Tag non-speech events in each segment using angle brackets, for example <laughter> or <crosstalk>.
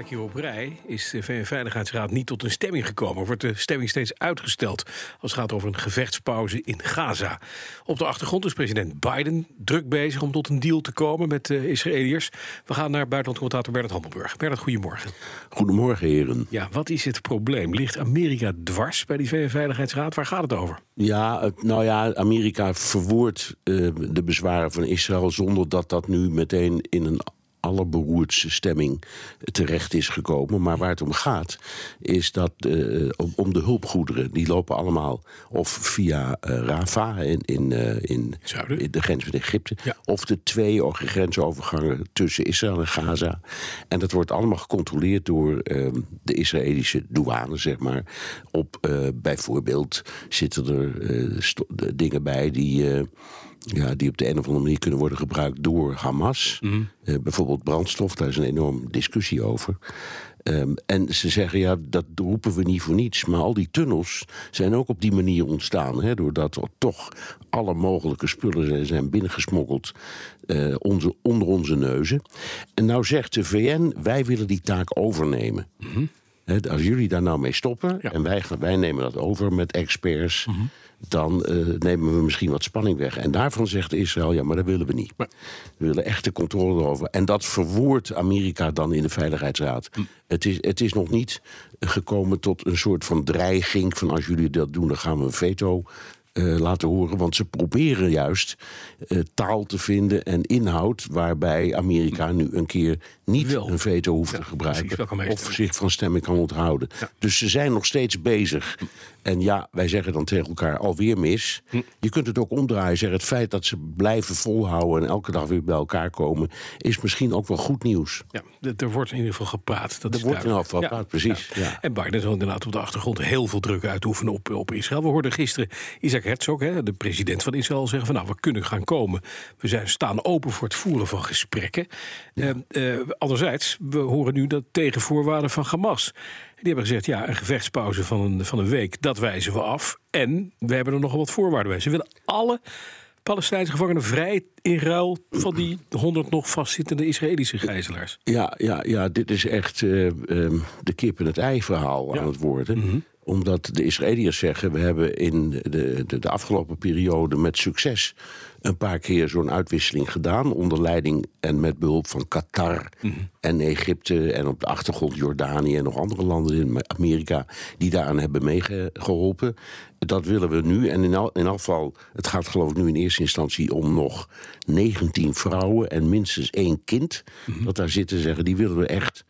Derde keer op rij is de VN-veiligheidsraad niet tot een stemming gekomen. Wordt de stemming steeds uitgesteld als het gaat over een gevechtspauze in Gaza. Op de achtergrond is president Biden druk bezig om tot een deal te komen met de Israëliërs. We gaan naar buitenlandcommentator Bernard Hammelburg. Bernard, goedemorgen. Goedemorgen, heren. Ja, wat is het probleem? Ligt Amerika dwars bij die VN-veiligheidsraad? Waar gaat het over? Ja, nou ja, Amerika verwoordt uh, de bezwaren van Israël zonder dat dat nu meteen in een allerberoerdste stemming terecht is gekomen. Maar waar het om gaat, is dat uh, om de hulpgoederen, die lopen allemaal of via uh, Rafah in, in, uh, in, in, de grens met Egypte, ja. of de twee grensovergangen tussen Israël en Gaza. En dat wordt allemaal gecontroleerd door ehm, de Israëlische douane, zeg maar. Op bijvoorbeeld zitten er dingen bij die ja, die op de een of andere manier kunnen worden gebruikt door Hamas. Mm. Uh, bijvoorbeeld brandstof, daar is een enorme discussie over. Um, en ze zeggen, ja, dat roepen we niet voor niets. Maar al die tunnels zijn ook op die manier ontstaan. Hè, doordat er toch alle mogelijke spullen zijn binnengesmokkeld uh, onze, onder onze neuzen. En nou zegt de VN, wij willen die taak overnemen. Mm als jullie daar nou mee stoppen ja. en wij, wij nemen dat over met experts, mm -hmm. Dan uh, nemen we misschien wat spanning weg. En daarvan zegt Israël, ja, maar dat willen we niet. Maar. We willen echte controle erover. En dat verwoordt Amerika dan in de Veiligheidsraad. Mm. Het, is, het is nog niet gekomen tot een soort van dreiging van als jullie dat doen, dan gaan we een veto uh, laten horen. Want ze proberen juist uh, taal te vinden en inhoud waarbij Amerika nu een keer niet een veto hoeft Ja, te gebruiken. precies, Of zich van stemming kan onthouden. Ja. Dus ze zijn nog steeds bezig. En ja, wij zeggen dan tegen elkaar alweer mis. Hm. Je kunt het ook omdraaien. Zeggen het feit dat ze blijven volhouden en elke dag weer bij elkaar komen, is misschien ook wel goed nieuws. Ja, er wordt in ieder geval gepraat. Dat Er wordt in ieder geval gepraat, precies. En Biden zal inderdaad op de achtergrond heel veel druk uitoefenen op, op Israël. We hoorden gisteren Isaac Herzog, hè, de president van Israël, zeggen van nou, we kunnen gaan komen. We zijn, staan open voor het voeren van gesprekken. Eh, eh, anderzijds, we horen nu dat tegenvoorwaarden van Hamas. Die hebben gezegd, ja, een gevechtspauze van een, van een week, dat wijzen we af. En we hebben er nogal wat voorwaarden bij. Ze willen alle Palestijnse gevangenen vrij in ruil van die 100 nog vastzittende Israëlische gijzelaars. Ja, ja, ja, dit is echt eh, ehm, de kip en het ei verhaal Ja. aan het worden. Omdat de Israëliërs zeggen, we hebben in de, de, de afgelopen periode met succes een paar keer zo'n uitwisseling gedaan. Onder leiding en met behulp van Qatar en Egypte en op de achtergrond Jordanië en nog andere landen in Amerika die daaraan hebben meegeholpen. Dat willen we nu. En in, al, in geval, het gaat geloof ik nu in eerste instantie om nog 19 vrouwen en minstens één kind. Dat daar zitten zeggen, die willen we echt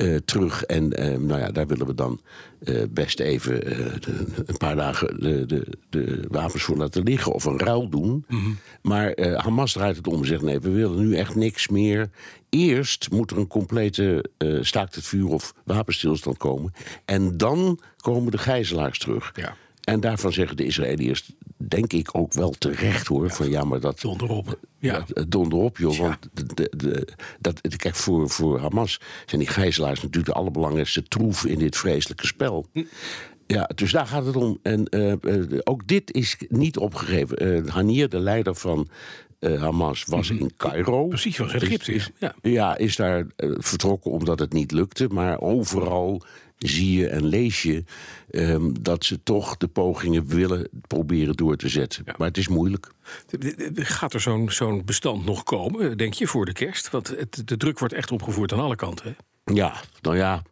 eh, terug. En eh, nou ja, daar willen we dan eh, best even de- een paar dagen de, de, de wapens voor laten liggen of een ruil doen. Maar eh, Hamas draait het om en zegt nee, we willen nu echt niks meer. Eerst moet er een complete staakt het vuur of wapenstilstand komen. En dan komen de gijzelaars terug. Ja. En daarvan zeggen de Israëliërs, denk ik ook wel terecht hoor. van ja, maar dat, Donderop. Ja. ja. donder op, joh. Ja. Want de, de, de- dat, kijk, voor, voor Hamas zijn die gijzelaars natuurlijk de allerbelangrijkste troef in dit vreselijke spel. Hm. Ja, dus daar gaat het om. En eh, eh, ook dit is niet opgegeven. Eh Hanir, de leider van eh, Hamas, was in Cairo. Mhm. Precies, was Egypte. Is, ja. ja, is daar eh, vertrokken omdat het niet lukte. Maar overal zie je en lees je ehm, dat ze toch de pogingen willen proberen door te zetten. Maar het is moeilijk. Gaat er zo'n zo'n bestand nog komen, denk je, voor de kerst? Want het, de druk wordt echt opgevoerd aan alle kanten. Hè? Ja, nou ja,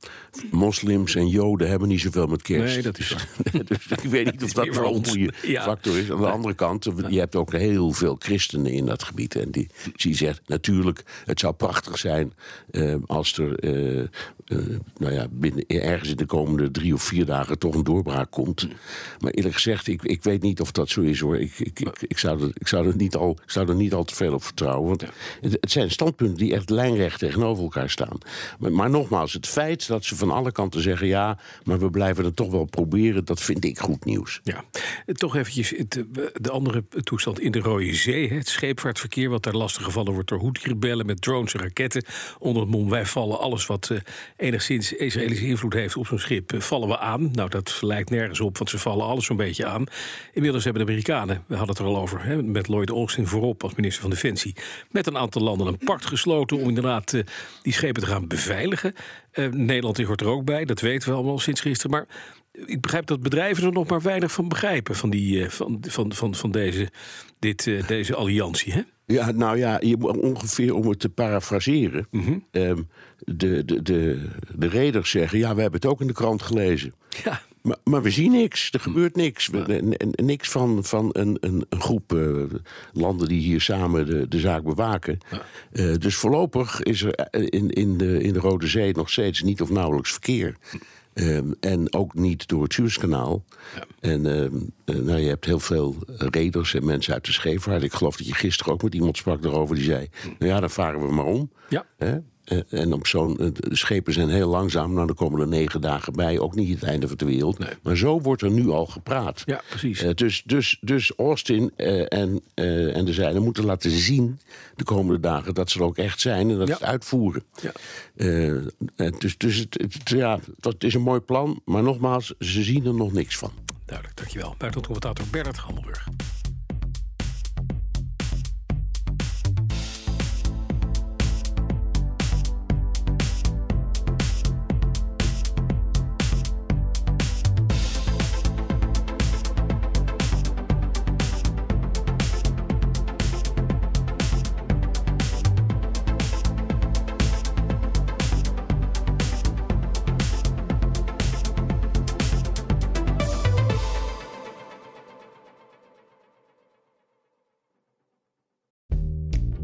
moslims en joden hebben niet zoveel met kerst. Nee, dat is dus, <laughs> dus ik weet niet of <laughs> dat wel voor een goede Ja. factor is. Aan de andere kant, je hebt ook heel veel christenen in dat gebied. En die, die zegt, natuurlijk, het zou prachtig zijn eh, als er eh, eh, nou ja, binnen, ergens in de komende drie of vier dagen toch een doorbraak komt. Maar eerlijk gezegd, ik, ik weet niet of dat zo is hoor. Ik, ik, ik, ik, zou, er, ik, zou, er niet al, ik zou er niet al te veel op vertrouwen. Want het, het zijn standpunten die echt lijnrecht tegenover elkaar staan. Maar, maar nogmaals, het feit dat ze van alle kanten zeggen... ja, maar we blijven het toch wel proberen, dat vind ik goed nieuws. Ja, toch eventjes de andere toestand in de Rode Zee. Het scheepvaartverkeer, wat daar lastig gevallen wordt door Houthi-rebellen... met drones en raketten. Onder het mom, wij vallen alles wat uh, enigszins Israëlische invloed heeft op zo'n schip... Uh, vallen we aan. Nou, dat lijkt nergens op, want ze vallen alles zo'n beetje aan. Inmiddels hebben de Amerikanen, we hadden het er al over... Met Lloyd Austin voorop als minister van Defensie... met een aantal landen een pact gesloten om inderdaad die schepen te gaan beveiligen. Nederland hoort er ook bij, dat weten we allemaal sinds gisteren. Maar ik begrijp dat bedrijven er nog maar weinig van begrijpen, van, die, uh, van, van, van, van deze, dit, uh, deze alliantie. Hè? Ja, nou ja, je moet ongeveer om het te parafraseren. Mm -hmm. um, de, de, de, de reders zeggen: ja, we hebben het ook in de krant gelezen. Ja. Maar, maar we zien niks, er gebeurt niks. We, niks van, van een, een, een groep uh, landen die hier samen de, de zaak bewaken. Uh, dus voorlopig is er in, in, de, in de Rode Zee nog steeds niet of nauwelijks verkeer. Um, en ook niet door het Suezkanaal. Ja. En um, uh, nou, je hebt heel veel reders en mensen uit de scheepvaart. Ik geloof dat je gisteren ook met iemand sprak daarover die zei: Nou ja, dan varen we maar om. Ja. En op zo'n. De schepen zijn heel langzaam. Nou, dan komen er negen dagen bij. Ook niet het einde van de wereld. Nee. Maar zo wordt er nu al gepraat. Ja, precies. Uh, dus, dus, dus Austin en, en de zijde moeten laten zien. de komende dagen. dat ze er ook echt zijn. en dat ja. ze het uitvoeren. Ja. dus dus het, het, ja, dat is een mooi plan. Maar nogmaals, ze zien er nog niks van. Duidelijk, dankjewel. Buitenlandcommentator Bernard Handelburg.